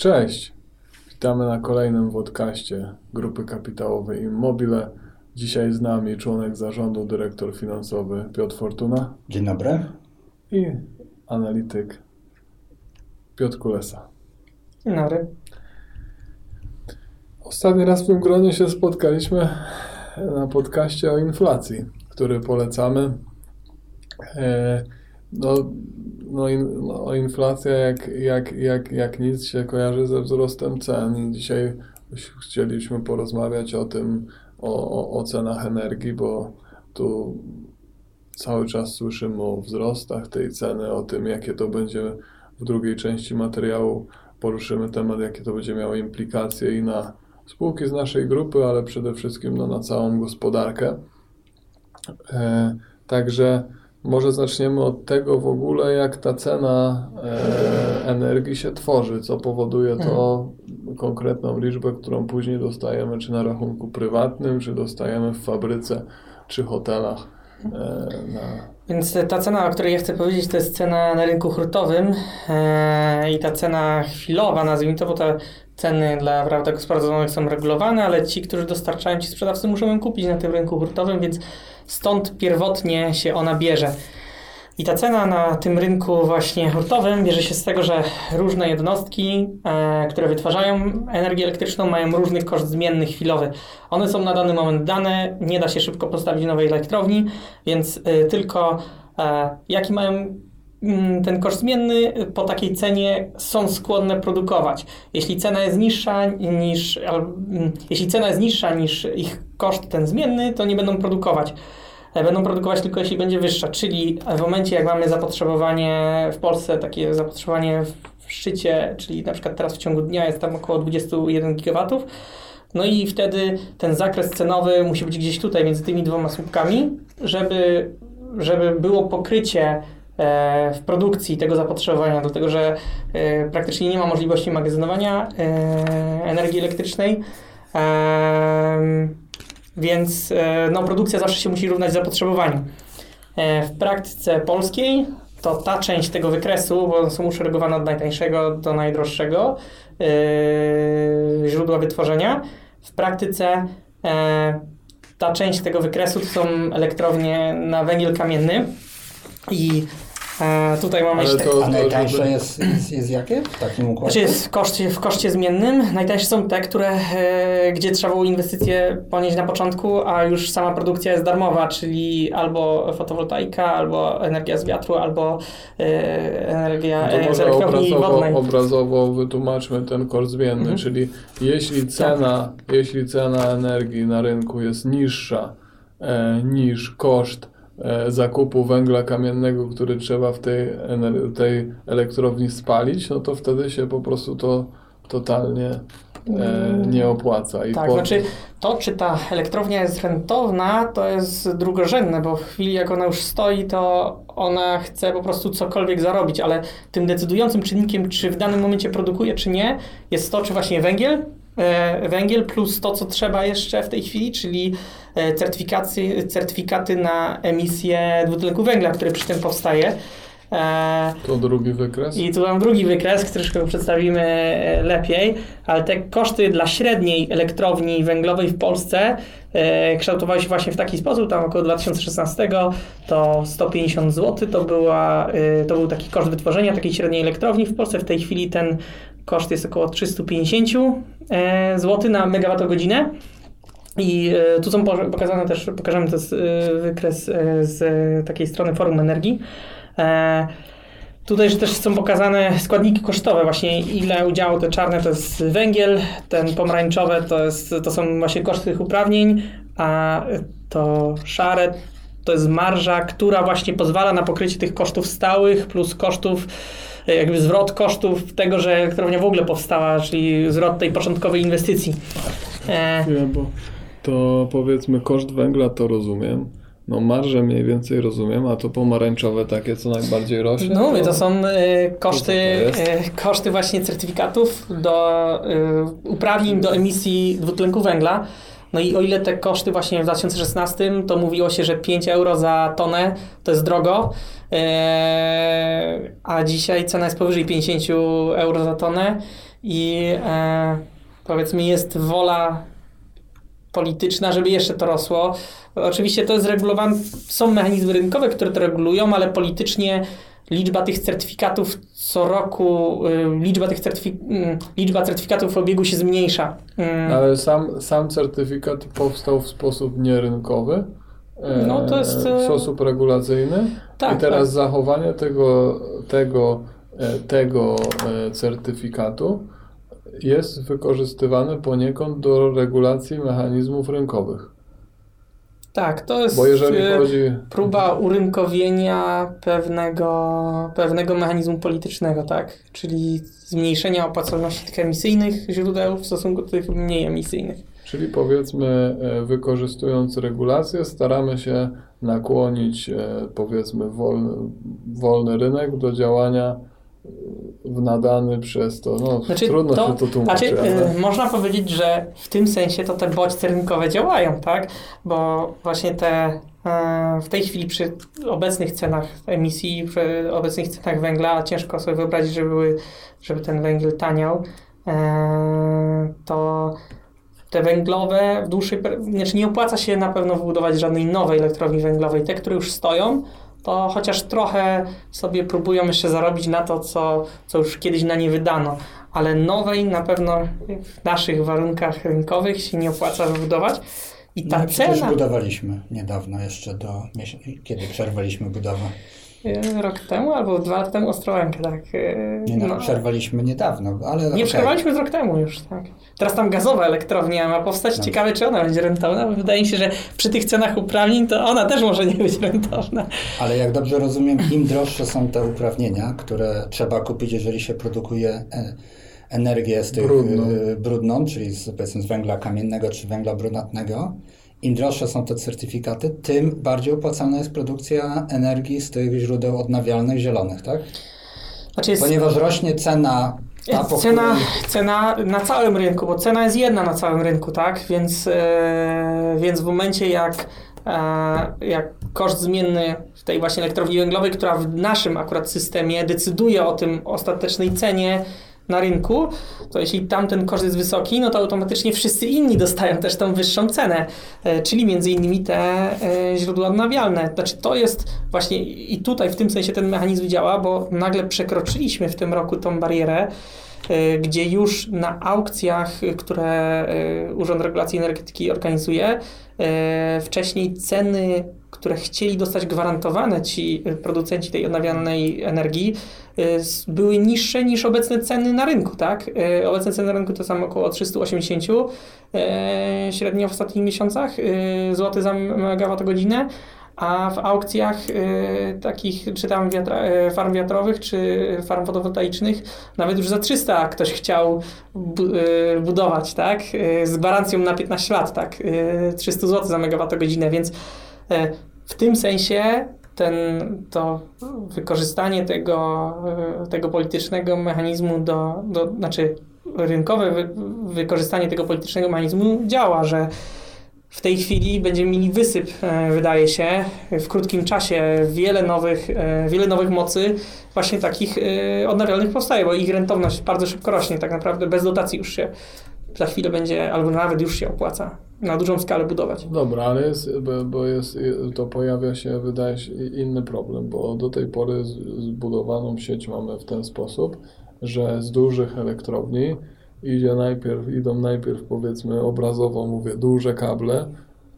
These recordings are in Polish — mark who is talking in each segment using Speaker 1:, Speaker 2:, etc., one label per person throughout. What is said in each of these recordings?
Speaker 1: Cześć, witamy na kolejnym podcaście Grupy Kapitałowej Immobile. Dzisiaj z nami członek zarządu, dyrektor finansowy Piotr Fortuna
Speaker 2: Dzień dobry.
Speaker 1: i analityk Piotr Kulesa.
Speaker 3: Dzień dobry.
Speaker 1: Ostatni raz w tym gronie się spotkaliśmy na podcaście o inflacji, który polecamy. E, No, no, in, no inflacja jak, jak, jak, jak nic się kojarzy ze wzrostem cen i dzisiaj chcieliśmy porozmawiać o tym, o, o, o cenach energii, bo tu cały czas słyszymy o wzrostach tej ceny, o tym, jakie to będzie w drugiej części materiału. Poruszymy temat, jakie to będzie miało implikacje i na spółki z naszej grupy, ale przede wszystkim no, na całą gospodarkę. E, także może zaczniemy od tego w ogóle, jak ta cena e, energii się tworzy, co powoduje to konkretną liczbę, którą później dostajemy czy na rachunku prywatnym, czy dostajemy w fabryce, czy hotelach. E, na,
Speaker 3: Więc ta cena, o której ja chcę powiedzieć, to jest cena na rynku hurtowym e, i ta cena chwilowa, nazwijmy to, bo te ceny dla prawda gospodarstw są regulowane, ale ci, którzy dostarczają, ci sprzedawcy muszą ją kupić na tym rynku hurtowym, więc stąd pierwotnie się ona bierze. I ta cena na tym rynku właśnie hurtowym bierze się z tego, że różne jednostki, e, które wytwarzają energię elektryczną, mają różny koszt zmienny chwilowy. One są na dany moment dane, nie da się szybko postawić nowej elektrowni, więc e, tylko e, jaki mają mm, ten koszt zmienny po takiej cenie są skłonne produkować. Jeśli cena jest niższa niż, mm, jeśli cena jest niższa niż ich koszt ten zmienny, to nie będą produkować. E, Będą produkować tylko jeśli będzie wyższa, czyli w momencie jak mamy zapotrzebowanie w Polsce, takie zapotrzebowanie w szczycie, czyli na przykład teraz w ciągu dnia jest tam około 21 gigawatów, no i wtedy ten zakres cenowy musi być gdzieś tutaj między tymi dwoma słupkami, żeby, żeby było pokrycie e, w produkcji tego zapotrzebowania, dlatego że e, praktycznie nie ma możliwości magazynowania e, energii elektrycznej. Więc e, no, produkcja zawsze się musi równać zapotrzebowaniu. E, W praktyce polskiej to ta część tego wykresu, bo są uszeregowane od najtańszego do najdroższego e, źródła wytworzenia. W praktyce e, ta część tego wykresu to są elektrownie na węgiel kamienny i e, tutaj mamy
Speaker 1: Ale
Speaker 3: jeszcze...
Speaker 1: to,
Speaker 2: A najtańsze
Speaker 1: żeby,
Speaker 2: jest, jest, jest jakie w takim układzie?
Speaker 3: Znaczy jest w koszcie, w koszcie zmiennym. Najtańsze są te, które, e, gdzie trzeba było inwestycje ponieść na początku, a już sama produkcja jest darmowa, czyli albo fotowoltaika, albo energia z wiatru, albo e, energia
Speaker 1: No
Speaker 3: e, z elektrowni
Speaker 1: obrazowo,
Speaker 3: wodnej.
Speaker 1: obrazowo wytłumaczmy ten koszt zmienny,
Speaker 3: Mhm.
Speaker 1: czyli jeśli cena, jeśli cena energii na rynku jest niższa e, niż koszt zakupu węgla kamiennego, który trzeba w tej, tej elektrowni spalić, no to wtedy się po prostu to totalnie e, nie opłaca. I
Speaker 3: Tak,
Speaker 1: po-
Speaker 3: znaczy to, czy ta elektrownia jest rentowna, to jest drugorzędne, bo w chwili jak ona już stoi, to ona chce po prostu cokolwiek zarobić, ale tym decydującym czynnikiem, czy w danym momencie produkuje, czy nie, jest to, czy właśnie węgiel, e, węgiel plus to, co trzeba jeszcze w tej chwili, czyli e, certyfikacje, certyfikaty na emisję dwutlenku węgla, który przy tym powstaje. E,
Speaker 1: To drugi wykres.
Speaker 3: i tu mam drugi wykres, który przedstawimy e, lepiej, ale te koszty dla średniej elektrowni węglowej w Polsce e, kształtowały się właśnie w taki sposób, tam około 2016 to 150 zł to, była, e, to był taki koszt wytworzenia takiej średniej elektrowni w Polsce. W tej chwili ten koszt jest około 350 e, zł na megawattogodzinę. I e, tu są po- pokazane też, pokażemy to e, wykres z takiej strony Forum Energii. Tutaj też są pokazane składniki kosztowe, właśnie ile udziału te czarne to jest węgiel, ten pomarańczowe to, jest, to są właśnie koszty tych uprawnień, a to szare to jest marża, która właśnie pozwala na pokrycie tych kosztów stałych plus kosztów, jakby zwrot kosztów tego, że elektrownia w ogóle powstała, czyli zwrot tej początkowej inwestycji. E,
Speaker 1: Nie, bo to powiedzmy koszt węgla to rozumiem. No marże mniej więcej rozumiem, a to pomarańczowe takie, co najbardziej rośnie.
Speaker 3: No mówię, to są e, koszty, e, koszty właśnie certyfikatów do e, uprawnień do emisji dwutlenku węgla. No i o ile te koszty właśnie w 2016 to mówiło się, że 5 euro za tonę to jest drogo, e, a dzisiaj cena jest powyżej 50 euro za tonę i e, powiedzmy jest wola polityczna, żeby jeszcze to rosło. Oczywiście to jest regulowane, są mechanizmy rynkowe, które to regulują, ale politycznie liczba tych certyfikatów co roku, liczba tych certyfik liczba certyfikatów w obiegu się zmniejsza.
Speaker 1: Ale sam, sam certyfikat powstał w sposób nierynkowy. e,
Speaker 3: No, to jest,
Speaker 1: W
Speaker 3: e,
Speaker 1: sposób regulacyjny.
Speaker 3: tak,
Speaker 1: I teraz
Speaker 3: tak.
Speaker 1: zachowanie tego, tego, e, tego certyfikatu jest wykorzystywane poniekąd do regulacji mechanizmów rynkowych.
Speaker 3: Tak, to jest
Speaker 1: Bo jeżeli
Speaker 3: y,
Speaker 1: chodzi.
Speaker 3: próba urynkowienia pewnego, pewnego mechanizmu politycznego, tak? Czyli zmniejszenia opłacalności tych emisyjnych źródeł w stosunku do tych mniej emisyjnych.
Speaker 1: Czyli powiedzmy, e, wykorzystując regulacje, staramy się nakłonić, e, powiedzmy, wolny, wolny rynek do działania w nadany przez to. No,
Speaker 3: Znaczy,
Speaker 1: trudno
Speaker 3: to-
Speaker 1: się to tłumaczy.
Speaker 3: Znaczy,
Speaker 1: ale...
Speaker 3: y, można powiedzieć, że w tym sensie to te bodźce rynkowe działają, tak? Bo właśnie te y, w tej chwili przy obecnych cenach emisji, przy obecnych cenach węgla, ciężko sobie wyobrazić, żeby, były, żeby ten węgiel taniał, y, to te węglowe w dłuższej, znaczy nie opłaca się na pewno wybudować żadnej nowej elektrowni węglowej. Te, które już stoją, to chociaż trochę sobie próbują jeszcze zarobić na to, co, co już kiedyś na nie wydano, ale nowej na pewno w naszych warunkach rynkowych się nie opłaca wybudować. I ta
Speaker 2: no,
Speaker 3: cena
Speaker 2: budowaliśmy niedawno jeszcze do kiedy przerwaliśmy budowę.
Speaker 3: Y, rok temu albo dwa lata temu Ostrołękę, tak. y,
Speaker 2: Nie, no,
Speaker 3: no.
Speaker 2: przerwaliśmy niedawno, ale
Speaker 3: Nie
Speaker 2: okej.
Speaker 3: przerwaliśmy z rok temu już, tak. Teraz tam gazowa elektrownia ma powstać.
Speaker 2: No.
Speaker 3: Ciekawe, czy ona będzie rentowna, bo wydaje mi się, że przy tych cenach uprawnień to ona też może nie być rentowna.
Speaker 2: Ale jak dobrze rozumiem, im droższe są te uprawnienia, które trzeba kupić, jeżeli się produkuje e, energię z tych
Speaker 1: Brudną.
Speaker 2: brudną, brudną czyli z, powiedzmy z węgla kamiennego czy węgla brunatnego, im droższe są te certyfikaty, tym bardziej opłacalna jest produkcja energii z tych źródeł odnawialnych, zielonych, tak?
Speaker 3: Znaczy jest
Speaker 2: Ponieważ rośnie cena ta,
Speaker 3: cena, cena na całym rynku, bo cena jest jedna na całym rynku, tak? Więc, e, więc w momencie jak, e, jak koszt zmienny w tej właśnie elektrowni węglowej, która w naszym akurat systemie decyduje o tym ostatecznej cenie na rynku, to jeśli tamten koszt jest wysoki, no to automatycznie wszyscy inni dostają też tą wyższą cenę, e, czyli między innymi te e, źródła odnawialne. Znaczy to jest właśnie i tutaj w tym sensie ten mechanizm działa, bo nagle przekroczyliśmy w tym roku tą barierę, e, gdzie już na aukcjach, które Urząd Regulacji Energetyki organizuje, wcześniej ceny, które chcieli dostać gwarantowane ci producenci tej odnawialnej energii, s- były niższe niż obecne ceny na rynku, tak? E, Obecne ceny na rynku to są około 380 e, średnio w ostatnich miesiącach złoty za megawattogodzinę, a w aukcjach takich, czy tam wiatra, farm wiatrowych, czy farm fotowoltaicznych, nawet już za 300 ktoś chciał bu, budować, tak? Z gwarancją na 15 lat, tak? E, 300 zł za megawattogodzinę, więc w tym sensie ten, to wykorzystanie tego, e, tego politycznego mechanizmu do, do znaczy rynkowe wy, wykorzystanie tego politycznego mechanizmu działa, że w tej chwili będziemy mieli wysyp, e, wydaje się, w krótkim czasie wiele nowych, e, wiele nowych mocy właśnie takich odnawialnych powstaje, bo ich rentowność bardzo szybko rośnie, tak naprawdę bez dotacji już się za chwilę będzie, albo nawet już się opłaca na dużą skalę budować.
Speaker 1: Dobra, ale jest, bo, jest, to pojawia się, wydaje się, inny problem, bo do tej pory zbudowaną sieć mamy w ten sposób, że z dużych elektrowni idzie najpierw, idą najpierw powiedzmy obrazowo mówię, duże kable,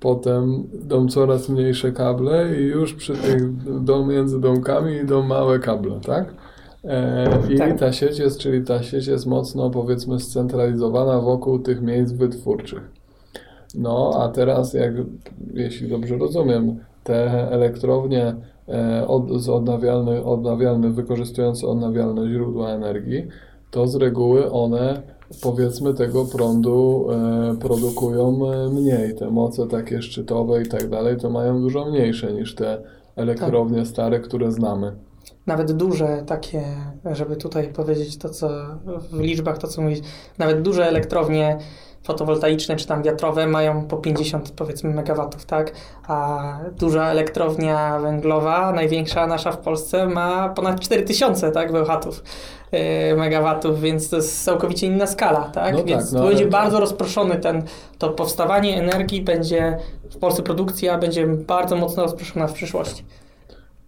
Speaker 1: potem idą coraz mniejsze kable i już przy tych dom, między domkami idą małe kable, tak? E, I
Speaker 3: Tak.
Speaker 1: ta sieć jest, czyli ta sieć jest mocno powiedzmy scentralizowana wokół tych miejsc wytwórczych. No, a teraz, jak, jeśli dobrze rozumiem, te elektrownie e, od, z odnawialnych, odnawialnych, wykorzystujące odnawialne źródła energii, to z reguły one, powiedzmy, tego prądu e, produkują e, mniej. Te moce takie szczytowe i tak dalej, to mają dużo mniejsze niż te elektrownie stare, które znamy.
Speaker 3: nawet duże takie, żeby tutaj powiedzieć to, co w liczbach, to co mówić, nawet duże elektrownie fotowoltaiczne czy tam wiatrowe mają po 50 powiedzmy megawatów, tak? A duża elektrownia węglowa, największa nasza w Polsce ma ponad 4000, tak, węchatów, yy, megawatów, więc to jest całkowicie inna skala, tak?
Speaker 1: No
Speaker 3: więc
Speaker 1: tak, no
Speaker 3: będzie bardzo rozproszony ten, to powstawanie energii będzie, w Polsce produkcja będzie bardzo mocno rozproszona w przyszłości.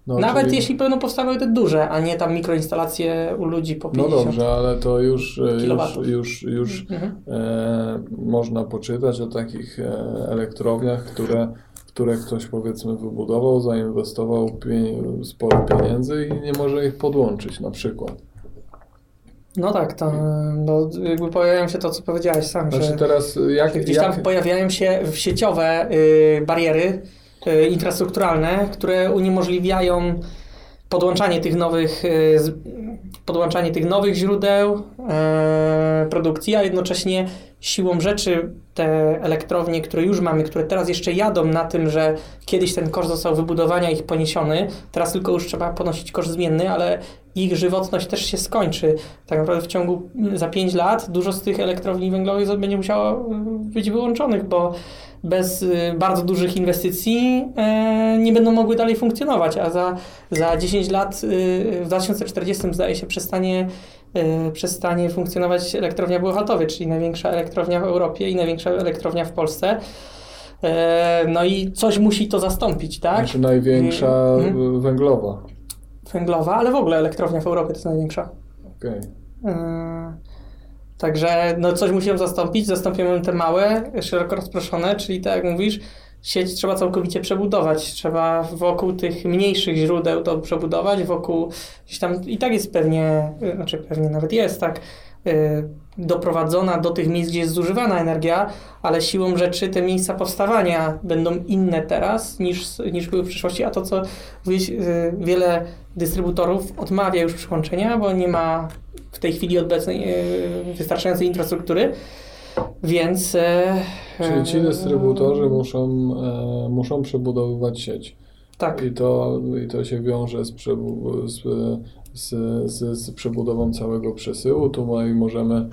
Speaker 1: No,
Speaker 3: Nawet
Speaker 1: czyli-
Speaker 3: jeśli będą powstawały te duże, a nie tam mikroinstalacje u ludzi po
Speaker 1: No
Speaker 3: 50.
Speaker 1: dobrze, ale to już, e, już, już, już
Speaker 3: Mhm.
Speaker 1: e, można poczytać o takich e, elektrowniach, które, które ktoś powiedzmy wybudował, zainwestował pie- sporo pieniędzy i nie może ich podłączyć na przykład.
Speaker 3: No tak, to no, jakby pojawiają się to, co powiedziałeś sam,
Speaker 1: Znaczy
Speaker 3: że,
Speaker 1: teraz jak,
Speaker 3: że gdzieś
Speaker 1: jak,
Speaker 3: tam pojawiają się sieciowe y, bariery infrastrukturalne, które uniemożliwiają podłączanie tych nowych, z, podłączanie tych nowych źródeł y, produkcji, a jednocześnie siłą rzeczy te elektrownie, które już mamy, które teraz jeszcze jadą na tym, że kiedyś ten koszt został wybudowania ich poniesiony, teraz tylko już trzeba ponosić koszt zmienny, ale ich żywotność też się skończy. Tak naprawdę w ciągu za 5 lat dużo z tych elektrowni węglowych będzie musiało y, być wyłączonych, bo bez y, bardzo dużych inwestycji e, nie będą mogły dalej funkcjonować, a za, za 10 lat, y, w 2040 zdaje się przestanie, przestanie funkcjonować elektrownia Bełchatowie, czyli największa elektrownia w Europie i największa elektrownia w Polsce. E, no i coś musi to zastąpić, tak?
Speaker 1: znaczy największa e, węglowa.
Speaker 3: Węglowa, ale w ogóle elektrownia w Europie to jest największa.
Speaker 1: Okej.
Speaker 3: Yy, Także no coś musimy zastąpić. Zastąpimy te małe, szeroko rozproszone, czyli tak jak mówisz, sieć trzeba całkowicie przebudować. Trzeba wokół tych mniejszych źródeł to przebudować, wokół gdzieś tam i tak jest pewnie, yy, znaczy pewnie nawet jest tak yy, doprowadzona do tych miejsc, gdzie jest zużywana energia, ale siłą rzeczy te miejsca powstawania będą inne teraz niż, niż były w przyszłości, a to co yy, wiele dystrybutorów odmawia już przyłączenia, bo nie ma w tej chwili obecnej e, wystarczającej infrastruktury, więc... e,
Speaker 1: Czyli ci
Speaker 3: e,
Speaker 1: dystrybutorzy muszą, e, muszą przebudowywać sieć.
Speaker 3: Tak,
Speaker 1: I to, I to się wiąże z, przebu- z, z, z, przebudową całego przesyłu. Tu i możemy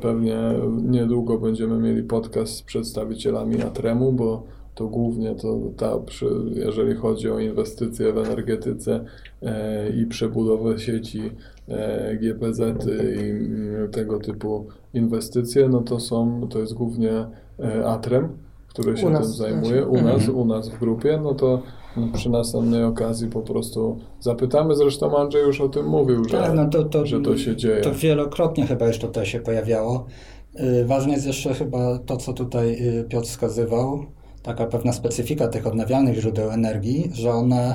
Speaker 1: pewnie niedługo będziemy mieli podcast z przedstawicielami Atremu, bo to głównie to ta, przy, jeżeli chodzi o inwestycje w energetyce e, i przebudowę sieci e, GPZ i tego typu inwestycje, no to są, to jest głównie e, Atrem, który się tym zajmuje, u
Speaker 3: znaczy.
Speaker 1: nas,
Speaker 2: Mhm.
Speaker 1: u nas w grupie, no to przy następnej okazji po prostu zapytamy. Zresztą Andrzej już o tym mówił, że,
Speaker 2: Tak, no to, to,
Speaker 1: że to się dzieje.
Speaker 2: To wielokrotnie chyba już tutaj się pojawiało. Y, Ważne jest jeszcze chyba to, co tutaj y, Piotr wskazywał, taka pewna specyfika tych odnawialnych źródeł energii, że one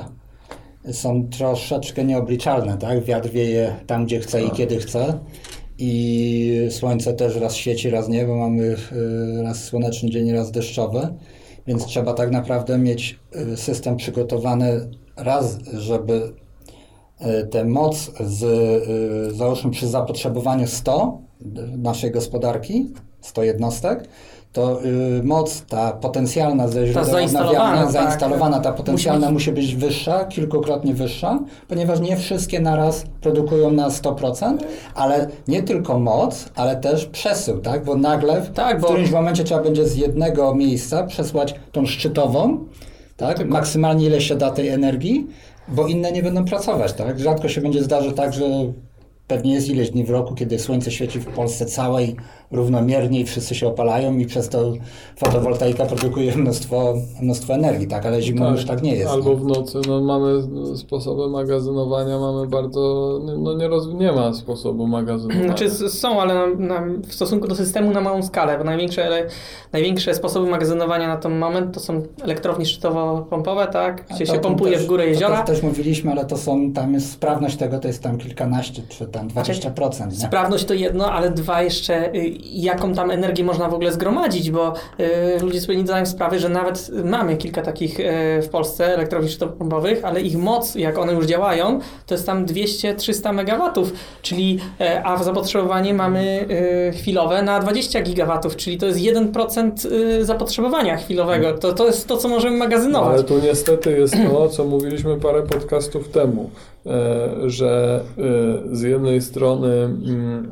Speaker 2: są troszeczkę nieobliczalne, tak? Wiatr wieje tam, gdzie chce i
Speaker 1: Tak.
Speaker 2: kiedy chce. I słońce też raz świeci, raz nie, bo mamy y, raz słoneczny dzień, raz deszczowy. Więc trzeba tak naprawdę mieć y, system przygotowany raz, żeby y, tę moc z, załóżmy przy zapotrzebowaniu 100 naszej gospodarki, 100 jednostek, to y, moc ta potencjalna ze źródeł
Speaker 3: zainstalowana,
Speaker 2: odnawialnych,
Speaker 3: tak.
Speaker 2: zainstalowana, ta potencjalna
Speaker 3: Musi
Speaker 2: musi być wyższa, kilkukrotnie wyższa, ponieważ nie wszystkie naraz produkują na 100%, ale nie tylko moc, ale też przesył, tak? Bo nagle w,
Speaker 3: Tak,
Speaker 2: w
Speaker 3: bo-
Speaker 2: którymś momencie trzeba będzie z jednego miejsca przesłać tą szczytową, tak? Maksymalnie ile się da tej energii, bo inne nie będą pracować, tak? Rzadko się będzie zdarzyć tak, że pewnie jest ileś dni w roku, kiedy słońce świeci w Polsce całej równomiernie i wszyscy się opalają i przez to fotowoltaika produkuje mnóstwo, mnóstwo energii, tak? Ale zimą już tak nie jest.
Speaker 1: Albo
Speaker 2: no.
Speaker 1: w nocy, no mamy sposoby magazynowania, mamy bardzo, no nie, roz, nie ma sposobu magazynowania.
Speaker 3: Znaczy są, ale na, na, w stosunku do systemu na małą skalę, bo największe, ele, największe sposoby magazynowania na ten moment to są elektrownie szczytowo-pompowe, tak? Gdzie
Speaker 2: to-
Speaker 3: się
Speaker 2: to
Speaker 3: pompuje
Speaker 2: też-
Speaker 3: w górę
Speaker 2: to
Speaker 3: jeziora.
Speaker 2: Też, też mówiliśmy, ale to są, tam jest sprawność tego, to jest tam kilkanaście czy tam 20%. Nie?
Speaker 3: Sprawność to jedno, ale dwa jeszcze, y, jaką tam energię można w ogóle zgromadzić, bo y, ludzie sobie nie zdają sprawy, że nawet mamy kilka takich y, w Polsce elektrowni szczytopompowych, ale ich moc, jak one już działają, to jest tam 200-300 megawatów, czyli, y, a w zapotrzebowanie mamy y, chwilowe na 20 gigawatów, czyli to jest 1% y, zapotrzebowania chwilowego. To, to jest to, co możemy
Speaker 1: No,
Speaker 3: magazynować.
Speaker 1: ale tu niestety jest to, co mówiliśmy parę podcastów temu, e, że e, z jednej strony mm,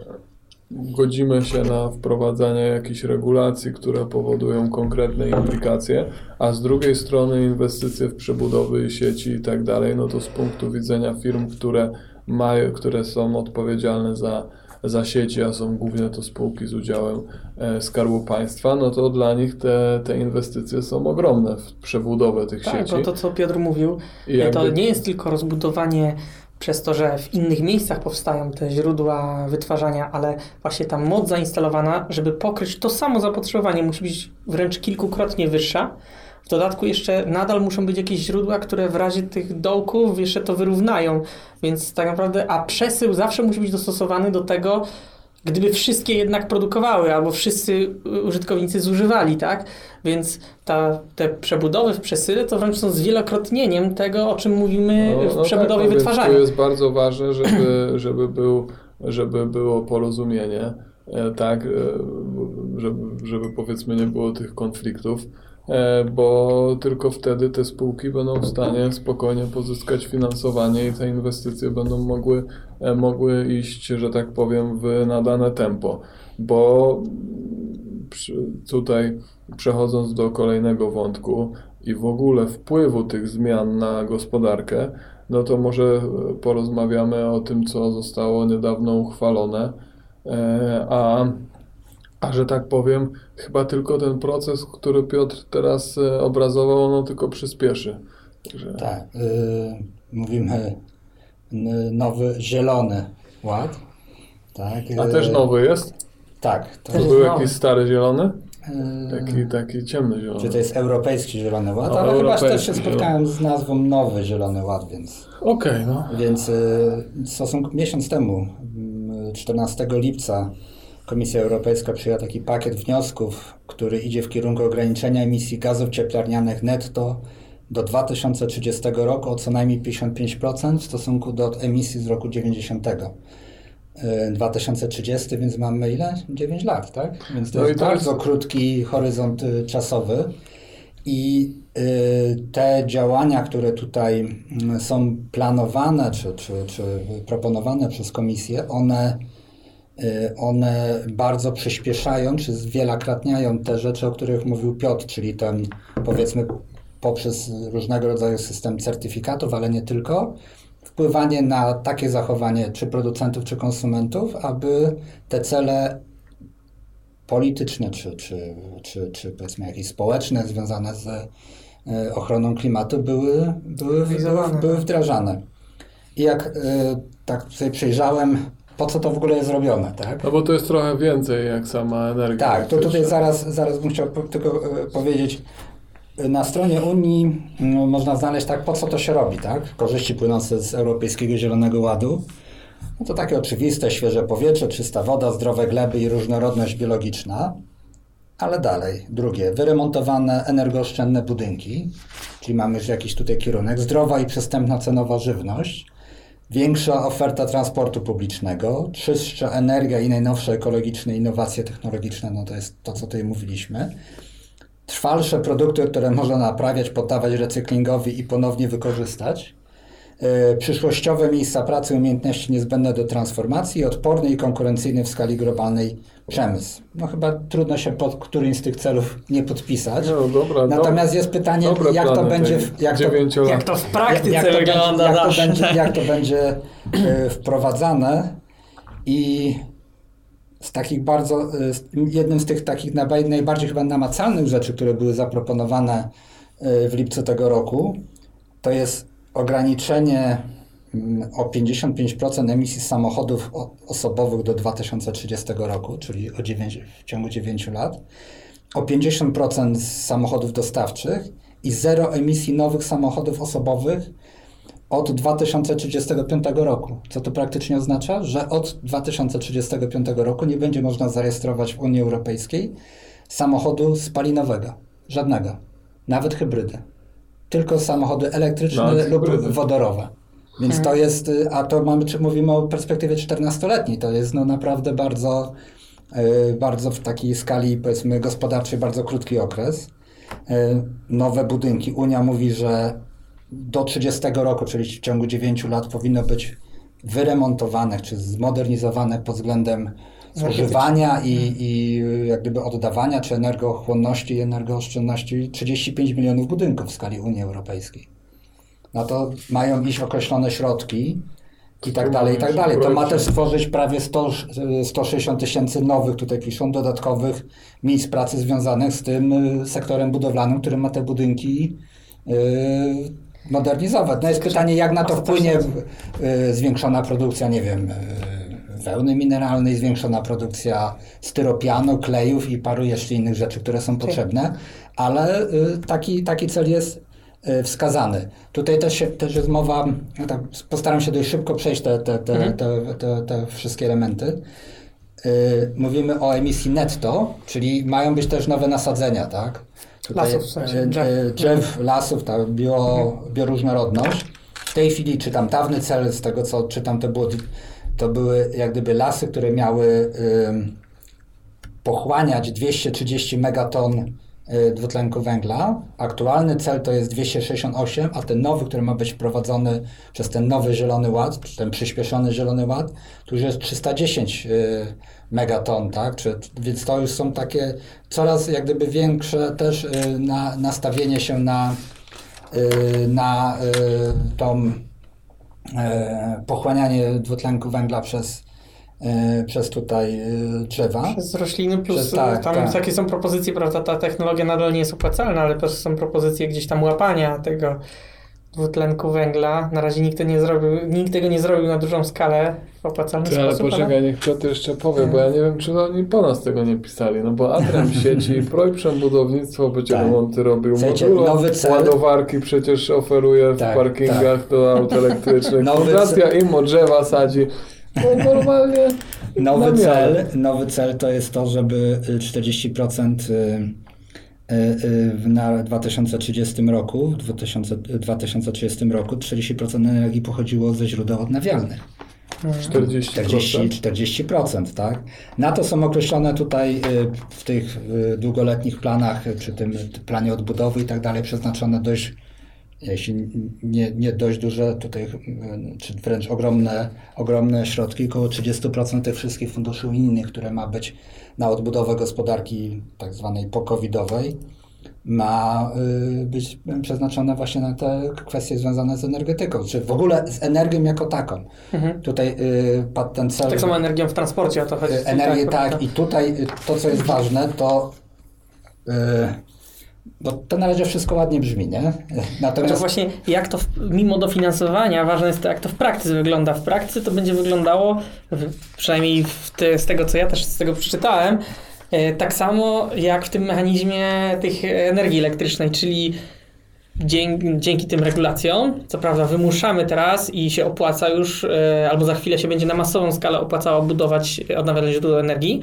Speaker 1: godzimy się na wprowadzanie jakichś regulacji, które powodują konkretne implikacje, a z drugiej strony inwestycje w przebudowy sieci i tak dalej, no to z punktu widzenia firm, które mają, które są odpowiedzialne za, za sieci, a są głównie to spółki z udziałem e, Skarbu Państwa, no to dla nich te, te inwestycje są ogromne w przebudowę tych
Speaker 3: Tak,
Speaker 1: sieci.
Speaker 3: bo to co Piotr mówił,
Speaker 1: I
Speaker 3: to
Speaker 1: jakby-
Speaker 3: nie jest tylko rozbudowanie przez to, że w innych miejscach powstają te źródła wytwarzania, ale właśnie ta moc zainstalowana, żeby pokryć to samo zapotrzebowanie, musi być wręcz kilkukrotnie wyższa. W dodatku jeszcze nadal muszą być jakieś źródła, które w razie tych dołków jeszcze to wyrównają. Więc tak naprawdę, a przesył zawsze musi być dostosowany do tego, gdyby wszystkie jednak produkowały, albo wszyscy użytkownicy zużywali, tak? Więc ta, te przebudowy w przesyle to wręcz są zwielokrotnieniem tego, o czym mówimy w przebudowie
Speaker 1: tak, no więc
Speaker 3: wytwarzania.
Speaker 1: Tu jest bardzo ważne, żeby, żeby, był, żeby było porozumienie, e, tak, e, żeby, żeby powiedzmy nie było tych konfliktów, bo tylko wtedy te spółki będą w stanie spokojnie pozyskać finansowanie i te inwestycje będą mogły, e, mogły iść, że tak powiem, w nadane tempo, bo tutaj przechodząc do kolejnego wątku i w ogóle wpływu tych zmian na gospodarkę, no to może e, porozmawiamy o tym, co zostało niedawno uchwalone, E, a, a że tak powiem, chyba tylko ten proces, który Piotr teraz e, obrazował, no tylko przyspieszy. Także,
Speaker 2: Tak, y, mówimy nowy zielony ład. Tak,
Speaker 1: A
Speaker 2: y,
Speaker 1: też nowy jest?
Speaker 2: Tak, to,
Speaker 1: To był jakiś stary zielony?
Speaker 2: y,
Speaker 1: Taki, taki ciemny zielony.
Speaker 2: Czy to jest Europejski Zielony Ład?
Speaker 1: No,
Speaker 2: Ale chyba też się spotkałem z nazwą Nowy Zielony Ład, więc,
Speaker 1: Okej, no.
Speaker 2: więc y, w stosunku miesiąc temu, mm, 14 lipca, Komisja Europejska przyjęła taki pakiet wniosków, który idzie w kierunku ograniczenia emisji gazów cieplarnianych netto do 2030 roku o co najmniej 55% w stosunku do emisji z roku 90. Y, 2030, więc mamy ile? 9 lat, tak? Więc to
Speaker 1: No
Speaker 2: jest bardzo krótki horyzont y, czasowy. I y, te działania, które tutaj mm, są planowane czy, czy, czy proponowane przez komisję, one, y, one bardzo przyspieszają czy zwielokrotniają te rzeczy, o których mówił Piotr, czyli ten powiedzmy poprzez różnego rodzaju system certyfikatów, ale nie tylko, wpływanie na takie zachowanie czy producentów, czy konsumentów, aby te cele polityczne, czy, czy, czy, czy powiedzmy jakieś społeczne związane z e, ochroną klimatu były, były, były, były wdrażane. I jak e, tak sobie przejrzałem, po co to w ogóle jest robione, tak?
Speaker 1: No bo to jest trochę więcej jak sama energia.
Speaker 2: Tak, to tutaj zaraz, zaraz bym chciał tylko e, powiedzieć. Na stronie Unii mm, można znaleźć tak, po co to się robi, tak? Korzyści płynące z Europejskiego Zielonego Ładu. No to takie oczywiste, świeże powietrze, czysta woda, zdrowe gleby i różnorodność biologiczna. Ale dalej, drugie, wyremontowane energooszczędne budynki, czyli mamy już jakiś tutaj kierunek, zdrowa i przystępna cenowa żywność, większa oferta transportu publicznego, czystsza energia i najnowsze ekologiczne innowacje technologiczne, no to jest to, co tutaj mówiliśmy. Trwalsze produkty, które można naprawiać, poddawać recyklingowi i ponownie wykorzystać. Yy, przyszłościowe miejsca pracy, umiejętności niezbędne do transformacji, odporny i konkurencyjny w skali globalnej przemysł. No chyba trudno się pod którymś z tych celów nie podpisać.
Speaker 1: No dobra,
Speaker 2: Natomiast jest pytanie, jak to będzie, w, jak to.
Speaker 3: Jak to w praktyce
Speaker 2: jak, jak to
Speaker 3: wygląda
Speaker 2: będzie, jak to będzie, jak to będzie e, wprowadzane i z takich bardzo, e, z- jednym z tych takich najba- najbardziej chyba namacalnych rzeczy, które były zaproponowane e, w lipcu tego roku, to jest ograniczenie mm, o 55% emisji samochodów osobowych do 2030 roku, czyli o 9, w ciągu 9 lat, o 50% z samochodów dostawczych i zero emisji nowych samochodów osobowych od 2035 roku. Co to praktycznie oznacza? Że od 2035 roku nie będzie można zarejestrować w Unii Europejskiej samochodu spalinowego. Żadnego. Nawet hybrydy. Tylko samochody elektryczne
Speaker 1: Nawet
Speaker 2: lub
Speaker 1: hybrydy.
Speaker 2: wodorowe. Więc to jest, y, a to mamy, czy mówimy o perspektywie 14-letniej, to jest no naprawdę bardzo, y, bardzo w takiej skali powiedzmy gospodarczej bardzo krótki okres. Y, Nowe budynki. Unia mówi, że do 30 roku, czyli w ciągu 9 lat powinno być wyremontowane czy zmodernizowane pod względem zużywania i, i jak gdyby oddawania czy energochłonności i energooszczędności 35 milionów budynków w skali Unii Europejskiej. No to mają iść określone środki i tak dalej, i tak dalej. To ma też stworzyć prawie 100, 160 tysięcy nowych, tutaj piszą, dodatkowych miejsc pracy związanych z tym y, sektorem budowlanym, który ma te budynki yy, modernizować. No jest pytanie, jak na to wpłynie yy, zwiększona produkcja, nie wiem, wełny mineralnej, zwiększona produkcja styropianu, klejów i paru jeszcze innych rzeczy, które są potrzebne, ale y, taki, taki cel jest y, wskazany. Tutaj też, też jest mowa, no tak, postaram się dość szybko przejść te, te, te,
Speaker 3: Mhm.
Speaker 2: te, te, wszystkie elementy. Y, Mówimy o emisji netto, czyli mają być też nowe nasadzenia, tak?
Speaker 3: Lasów, w sensie,
Speaker 2: y,
Speaker 3: drzew.
Speaker 2: drzew, lasów, tak, bio, bioróżnorodność. W tej chwili czytam dawny cel, z tego co czytam, to, było, to były jak gdyby lasy, które miały pochłaniać 230 megaton y, dwutlenku węgla. Aktualny cel to jest 268, a ten nowy, który ma być wprowadzony przez ten nowy Zielony Ład, ten przyspieszony Zielony Ład, to już jest 310 y, megaton, tak? Więc to już są takie coraz jak gdyby większe też y, na, nastawienie się na, na tą pochłanianie dwutlenku węgla przez, e, przez tutaj e, drzewa.
Speaker 3: Przez rośliny plus
Speaker 2: Przez- tak,
Speaker 3: tam
Speaker 2: tak.
Speaker 3: takie są propozycje, prawda, ta technologia nadal nie jest opłacalna, ale też są propozycje gdzieś tam łapania tego dwutlenku węgla. Na razie nikt, nie zrobił, nikt tego nie zrobił na dużą skalę w opłacalny
Speaker 1: Ty, ale
Speaker 3: sposób.
Speaker 1: poczekaj, niech Piotr jeszcze powie, bo ja nie wiem, czy oni po nas tego nie pisali, no bo Atrem sieci, Projprzem budownictwo będzie
Speaker 2: Tak.
Speaker 1: remonty robił, Modulo
Speaker 2: nowy cel-
Speaker 1: ładowarki przecież oferuje w
Speaker 2: Tak,
Speaker 1: parkingach do aut elektrycznych, Fundacja IMO drzewa sadzi, no normalnie
Speaker 2: Nowy cel, nowy cel to jest to, żeby y, 40% y, y, y, w- na 2030 roku, w 2000, 2030 roku 40% energii pochodziło ze źródeł odnawialnych.
Speaker 1: 40%.
Speaker 2: 40, 40%, tak? Na to są określone tutaj y, w tych długoletnich planach, czy tym planie odbudowy i tak dalej, przeznaczone dość, jeśli nie, nie dość duże, tutaj, czy wręcz ogromne, ogromne środki, około 30% tych wszystkich funduszy unijnych, które ma być na odbudowę gospodarki tak zwanej pokowidowej, ma y, być przeznaczone właśnie na te kwestie związane z energetyką, czy w ogóle z energią jako taką.
Speaker 3: Mhm.
Speaker 2: Tutaj y, padł ten cel.
Speaker 3: Tak samo energią w transporcie o to chodzi.
Speaker 2: y, Energię tak,
Speaker 3: prawda?
Speaker 2: i tutaj y, to, co jest ważne, to. Bo to na razie wszystko ładnie brzmi, nie?
Speaker 3: To
Speaker 2: Natomiast
Speaker 3: właśnie jak to, w, mimo dofinansowania, ważne jest to, jak to w praktyce wygląda. W praktyce to będzie wyglądało, przynajmniej te, z tego, co ja też z tego przeczytałem, e, tak samo jak w tym mechanizmie tych energii elektrycznej, czyli dzięki, dzięki tym regulacjom, co prawda wymuszamy teraz i się opłaca już, e, albo za chwilę się będzie na masową skalę opłacało budować odnawialne źródła energii,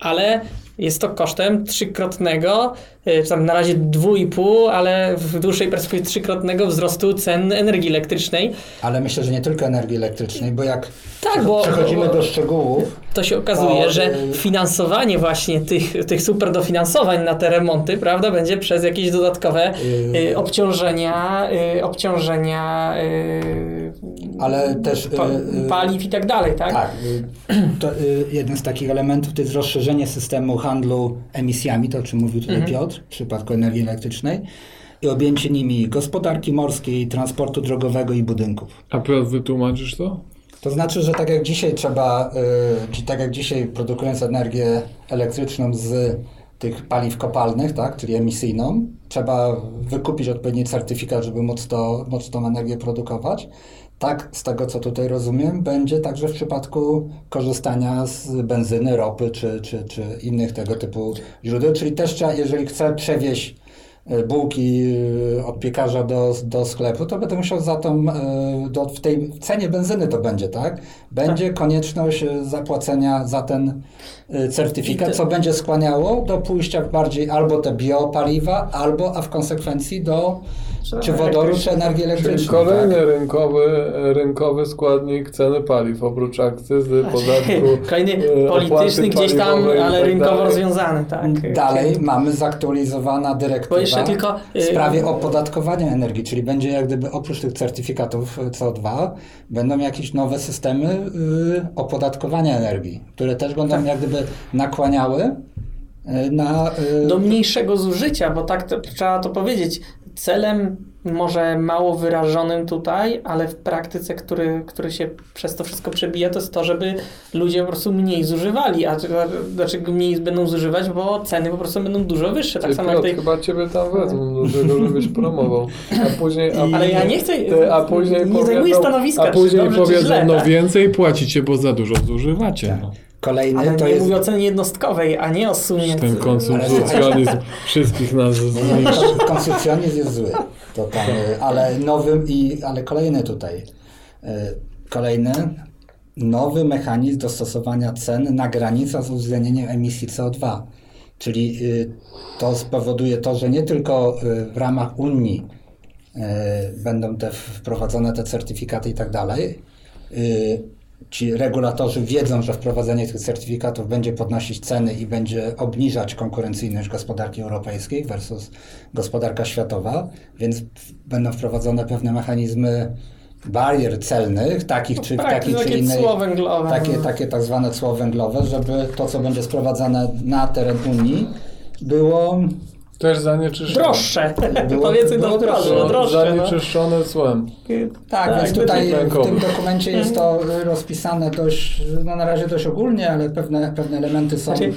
Speaker 3: ale jest to kosztem trzykrotnego, e, czy tam na razie dwójpół, ale w dłuższej perspektywie trzykrotnego wzrostu cen energii elektrycznej.
Speaker 2: Ale myślę, że nie tylko energii elektrycznej, bo jak
Speaker 3: Tak, bo-
Speaker 2: przechodzimy do szczegółów,
Speaker 3: To się okazuje,
Speaker 2: To,
Speaker 3: że
Speaker 2: y-
Speaker 3: finansowanie właśnie tych, tych super dofinansowań na te remonty, prawda, będzie przez jakieś dodatkowe
Speaker 2: Y-
Speaker 3: y, obciążenia, y, obciążenia y,
Speaker 2: Ale też,
Speaker 3: pa,
Speaker 2: y, y,
Speaker 3: paliw i tak dalej, tak?
Speaker 2: Tak. y, To y, jeden z takich elementów to jest rozszerzenie systemu handlu emisjami, to o czym mówił tutaj
Speaker 3: Mhm.
Speaker 2: Piotr w przypadku energii elektrycznej i objęcie nimi gospodarki morskiej, transportu drogowego i budynków.
Speaker 1: A Piotr, wytłumaczysz to?
Speaker 2: To znaczy, że tak jak dzisiaj trzeba, y, czy tak jak dzisiaj produkując energię elektryczną z tych paliw kopalnych, tak, czyli emisyjną, trzeba wykupić odpowiedni certyfikat, żeby móc, to, móc tą energię produkować. Tak, z tego co tutaj rozumiem, będzie także w przypadku korzystania z benzyny, ropy czy, czy, czy innych tego typu źródeł. Czyli też trzeba, jeżeli chcę przewieźć bułki e, od piekarza do, do sklepu, to będę musiał za tą, e, do, w tej cenie benzyny to będzie, tak? Będzie konieczność e, zapłacenia za ten e, certyfikat, co będzie skłaniało do pójścia w bardziej albo te biopaliwa, albo, a w konsekwencji do Czy wodoru, czy energii
Speaker 1: Czyli
Speaker 2: elektrycznej.
Speaker 1: kolejny
Speaker 2: tak?
Speaker 1: rynkowy, rynkowy składnik ceny paliw, oprócz akcyzy, podatku.
Speaker 3: Kolejny
Speaker 1: e,
Speaker 3: polityczny gdzieś tam, ale
Speaker 1: tak
Speaker 3: rynkowo
Speaker 1: dalej.
Speaker 3: rozwiązany, tak.
Speaker 2: Dalej mamy zaktualizowana dyrektywa
Speaker 3: tylko,
Speaker 2: w
Speaker 3: y,
Speaker 2: sprawie opodatkowania energii, czyli będzie jak gdyby oprócz tych certyfikatów CO2 będą jakieś nowe systemy y, opodatkowania energii, które też będą jak gdyby nakłaniały y, na... y,
Speaker 3: do mniejszego zużycia, bo tak to, trzeba to powiedzieć. Celem może mało wyrażonym tutaj, ale w praktyce, który, który się przez to wszystko przebija, to jest to, żeby ludzie po prostu mniej zużywali. A dlaczego mniej będą zużywać? Bo ceny po prostu będą dużo wyższe. Tak samo
Speaker 1: Piotr,
Speaker 3: tej...
Speaker 1: chyba ciebie tam wezmą do tego, żebyś promował. A później, a,
Speaker 3: I- Ale ja nie chcę-
Speaker 1: Ty, a później
Speaker 3: nie zajmuję
Speaker 1: powiedzą,
Speaker 3: stanowiska,
Speaker 1: a później powiedzą,
Speaker 3: źle,
Speaker 1: no
Speaker 3: tak?
Speaker 1: więcej płacicie, bo za dużo zużywacie. No.
Speaker 2: Kolejny
Speaker 3: Ale
Speaker 2: to
Speaker 3: nie
Speaker 2: jest...
Speaker 3: mówię o cenie jednostkowej, a nie o sumie.
Speaker 1: Ten konsumpcjonizm wszystkich nas zniszczy.
Speaker 2: kon- Konsumpcjonizm jest zły, to tam, ale nowy i, ale kolejny tutaj, y, kolejny nowy mechanizm dostosowania cen na granicach z uwzględnieniem emisji CO2. Czyli y, to spowoduje to, że nie tylko y, w ramach Unii y, będą te wprowadzone te certyfikaty i tak dalej. Ci regulatorzy wiedzą, że wprowadzenie tych certyfikatów będzie podnosić ceny i będzie obniżać konkurencyjność gospodarki europejskiej versus gospodarka światowa, więc będą wprowadzone pewne mechanizmy barier celnych, takich czy
Speaker 3: Tak,
Speaker 2: takiej czy
Speaker 3: takie
Speaker 2: innej
Speaker 3: cło węglowe.
Speaker 2: takie, takie tak zwane cło węglowe, żeby to, co będzie sprowadzane na teren Unii, było
Speaker 1: Też zanieczyszczone.
Speaker 3: Droższe. Powiedzmy to wprost,
Speaker 2: droższe.
Speaker 3: No.
Speaker 1: Zanieczyszczone cłem.
Speaker 2: tak,
Speaker 3: Tak,
Speaker 2: więc tutaj w tym dokumencie jest to rozpisane dość, no na razie dość ogólnie, ale pewne, pewne elementy są,
Speaker 3: Znaczy,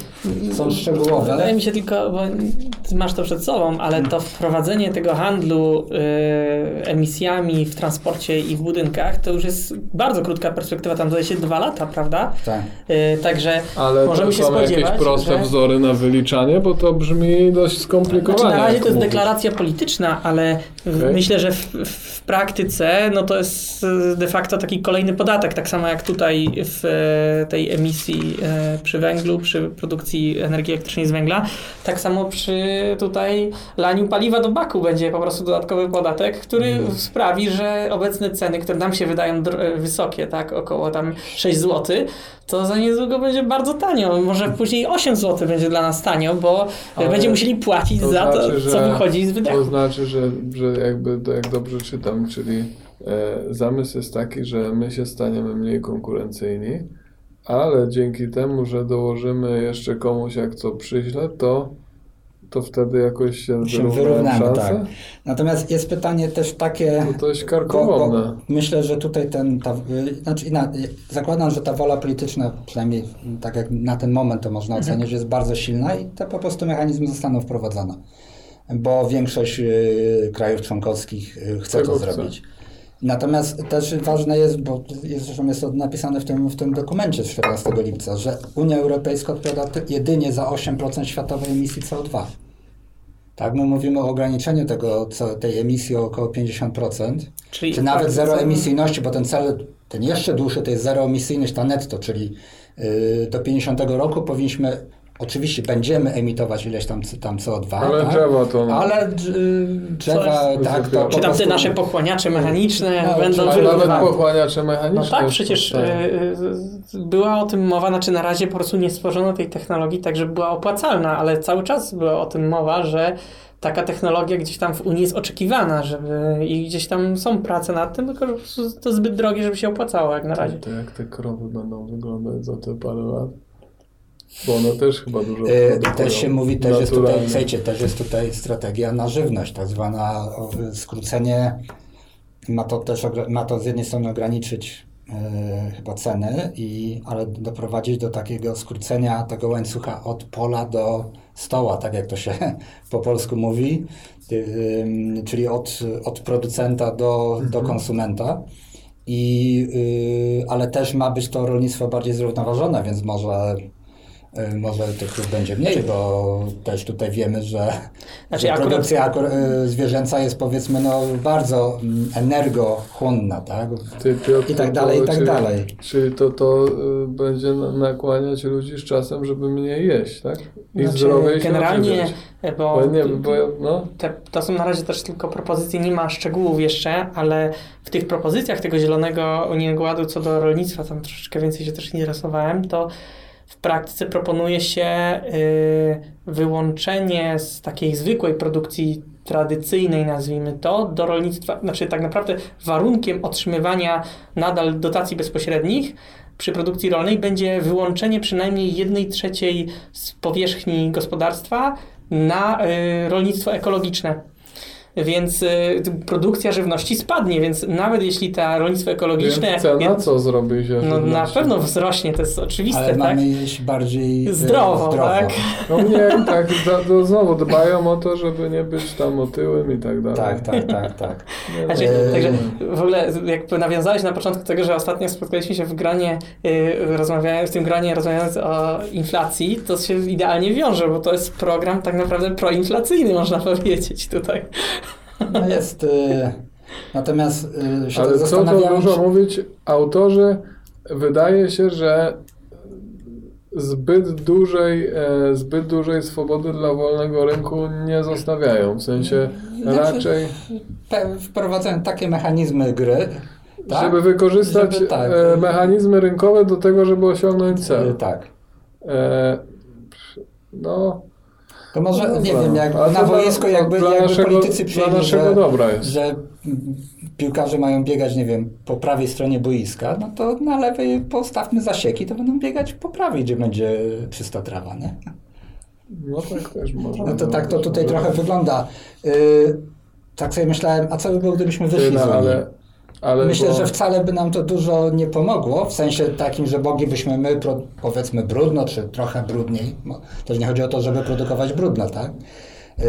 Speaker 2: są szczegółowe.
Speaker 3: Wydaje mi się tylko, bo ty masz to przed sobą, ale to wprowadzenie tego handlu y, emisjami w transporcie i w budynkach to już jest bardzo krótka perspektywa, tam zdaje się dwa lata, prawda?
Speaker 2: Tak.
Speaker 3: Y, także
Speaker 1: Ale
Speaker 3: możemy
Speaker 1: to
Speaker 3: się
Speaker 1: są jakieś
Speaker 3: spodziewać,
Speaker 1: proste
Speaker 3: że...
Speaker 1: wzory na wyliczanie, bo to brzmi dość skomplikowanie.
Speaker 3: Znaczy, na razie to jest
Speaker 1: mówisz.
Speaker 3: deklaracja polityczna, ale
Speaker 1: Okej.
Speaker 3: myślę, że w, w praktyce no to jest e, de facto taki kolejny podatek, tak samo jak tutaj w e, tej emisji e, przy węglu, przy produkcji energii elektrycznej z węgla, tak samo przy tutaj laniu paliwa do baku będzie po prostu dodatkowy podatek, który
Speaker 1: Mhm.
Speaker 3: sprawi, że obecne ceny, które nam się wydają e, wysokie, tak, około tam 6 zł, to za niedługo będzie bardzo tanio. Może później 8 zł będzie dla nas tanio, bo
Speaker 1: Ale
Speaker 3: będziemy musieli płacić
Speaker 1: to
Speaker 3: za to,
Speaker 1: znaczy,
Speaker 3: co
Speaker 1: że-
Speaker 3: wychodzi z wydechu.
Speaker 1: To znaczy, że, że jakby to jak dobrze czytam, czyli e, zamysł jest taki, że my się staniemy mniej konkurencyjni, ale dzięki temu, że dołożymy jeszcze komuś jak co przyśle, to, to wtedy jakoś się,
Speaker 2: Się wyrównamy, tak. Natomiast jest pytanie też takie,
Speaker 1: To dość
Speaker 2: bo,
Speaker 1: karkołomne.
Speaker 2: bo myślę, że tutaj ten, ta, znaczy y, zakładam, że ta wola polityczna, przynajmniej tak jak na ten moment to można
Speaker 3: Mhm.
Speaker 2: ocenić, jest bardzo silna i te po prostu mechanizmy zostaną wprowadzone. Bo większość y, krajów członkowskich y, chce
Speaker 1: Tego
Speaker 2: to
Speaker 1: chce.
Speaker 2: Natomiast też ważne jest, bo jest, zresztą jest to napisane w tym, w tym dokumencie z 14 lipca, że Unia Europejska odpowiada jedynie za 8% światowej emisji CO2. Tak, my mówimy o ograniczeniu tego, co, tej emisji o około 50%,
Speaker 3: Czyli
Speaker 2: czy nawet
Speaker 3: tak,
Speaker 2: zero
Speaker 3: co-
Speaker 2: emisyjności, bo ten cel, ten jeszcze dłuższy to jest zero emisyjność, ta netto, czyli yy, do 50 roku powinniśmy, oczywiście będziemy emitować ileś tam, tam CO2,
Speaker 1: Ale
Speaker 2: tak?
Speaker 1: drzewa to... No.
Speaker 2: ale yy, drzewa,
Speaker 1: Coś
Speaker 2: tak, to
Speaker 3: Czy tam te
Speaker 2: prostu-
Speaker 3: nasze pochłaniacze mechaniczne
Speaker 2: No,
Speaker 3: będą
Speaker 2: czy-
Speaker 1: Ale nawet pochłaniacze mechaniczne.
Speaker 3: No tak, przecież e, e, była o tym mowa, znaczy na razie po prostu nie stworzono tej technologii tak, żeby była opłacalna, ale cały czas była o tym mowa, że taka technologia gdzieś tam w Unii jest oczekiwana, żeby i gdzieś tam są prace nad tym, tylko że po prostu to zbyt drogie, żeby się opłacało jak na razie.
Speaker 1: To jak te krowy będą wyglądać za te parę lat? Bo one też chyba dużo produkują.
Speaker 2: Też się mówi, też jest tutaj, słuchajcie, też jest tutaj strategia na żywność, tak zwana skrócenie, ma to też, ma to z jednej strony ograniczyć yy, chyba ceny, i, ale doprowadzić do takiego skrócenia tego łańcucha od pola do stoła, tak jak to się po polsku mówi, yy, czyli od, od producenta do, do konsumenta. I, yy, ale też ma być to rolnictwo bardziej zrównoważone, więc może y, może tych krów będzie mniej, bo też tutaj wiemy, że,
Speaker 3: Znaczy,
Speaker 2: że
Speaker 3: akurat-
Speaker 2: produkcja akur- y, zwierzęca jest powiedzmy no, bardzo mm, energochłonna, tak?
Speaker 1: Ty, Piotr,
Speaker 2: I tak dalej, i
Speaker 1: to-
Speaker 2: tak
Speaker 1: czyli,
Speaker 2: dalej.
Speaker 1: Czyli to, to y, będzie na- nakłaniać ludzi z czasem, żeby mniej jeść, tak? I
Speaker 3: Znaczy,
Speaker 1: zdrowiej się
Speaker 3: generalnie,
Speaker 1: odżywiać.
Speaker 3: bo,
Speaker 1: Bo nie, bo no,
Speaker 3: te, to są na razie też tylko propozycje, nie ma szczegółów jeszcze, ale w tych propozycjach tego zielonego unijnego ładu co do rolnictwa, tam troszeczkę więcej się też interesowałem, to w praktyce proponuje się y, wyłączenie z takiej zwykłej produkcji tradycyjnej, nazwijmy to, do rolnictwa, znaczy tak naprawdę warunkiem otrzymywania nadal dotacji bezpośrednich przy produkcji rolnej będzie wyłączenie przynajmniej jednej trzeciej z powierzchni gospodarstwa na y, rolnictwo ekologiczne. Więc y, produkcja żywności spadnie, więc nawet jeśli ta rolnictwo ekologiczne.
Speaker 1: więc cena
Speaker 3: więc-
Speaker 1: co zrobi się?
Speaker 3: no na pewno wzrośnie, to jest oczywiste,
Speaker 2: Ale
Speaker 3: tak?
Speaker 2: mamy jeść bardziej y,
Speaker 3: Zdrowo, tak?
Speaker 1: No nie, tak, to znowu dbają o to, żeby nie być tam otyłym i tak dalej.
Speaker 2: Tak, tak, tak, tak.
Speaker 1: Nie,
Speaker 3: Znaczy. Także w ogóle jakby nawiązałeś na początku tego, że ostatnio spotkaliśmy się w granie, yy, rozmawiając, w tym granie rozmawiając o inflacji, to się idealnie wiąże, bo to jest program tak naprawdę proinflacyjny, można powiedzieć tutaj.
Speaker 2: No jest. Y, natomiast y, się
Speaker 1: Ale
Speaker 2: tak
Speaker 1: co to dużo mówić, autorzy wydaje się, że zbyt dużej, e, zbyt dużej swobody dla wolnego rynku nie zostawiają. W sensie raczej,
Speaker 2: wprowadzają takie mechanizmy gry. Tak?
Speaker 1: żeby wykorzystać
Speaker 2: Żeby tak.
Speaker 1: e, mechanizmy rynkowe do tego, żeby osiągnąć cel.
Speaker 2: Tak.
Speaker 1: E, no,
Speaker 2: To może,
Speaker 1: no
Speaker 2: nie
Speaker 1: dobra.
Speaker 2: wiem, jak
Speaker 1: Ale
Speaker 2: na boisko jakby, jakby
Speaker 1: naszego,
Speaker 2: politycy przyjęli, że, że piłkarze mają biegać, nie wiem, po prawej stronie boiska, no to na lewej postawmy zasieki, to będą biegać po prawej, gdzie będzie czysta trawa, nie?
Speaker 1: No tak też można.
Speaker 2: No to tak to tutaj trochę wygląda. Yy, tak sobie myślałem, a co by było, gdybyśmy wyszli
Speaker 1: No,
Speaker 2: z Unii?
Speaker 1: ale, ale
Speaker 2: Myślę,
Speaker 1: bo-
Speaker 2: że wcale by nam to dużo nie pomogło, w sensie takim, że moglibyśmy my, pro, powiedzmy, brudno, czy trochę brudniej, bo też nie chodzi o to, żeby produkować brudno, tak? Yy,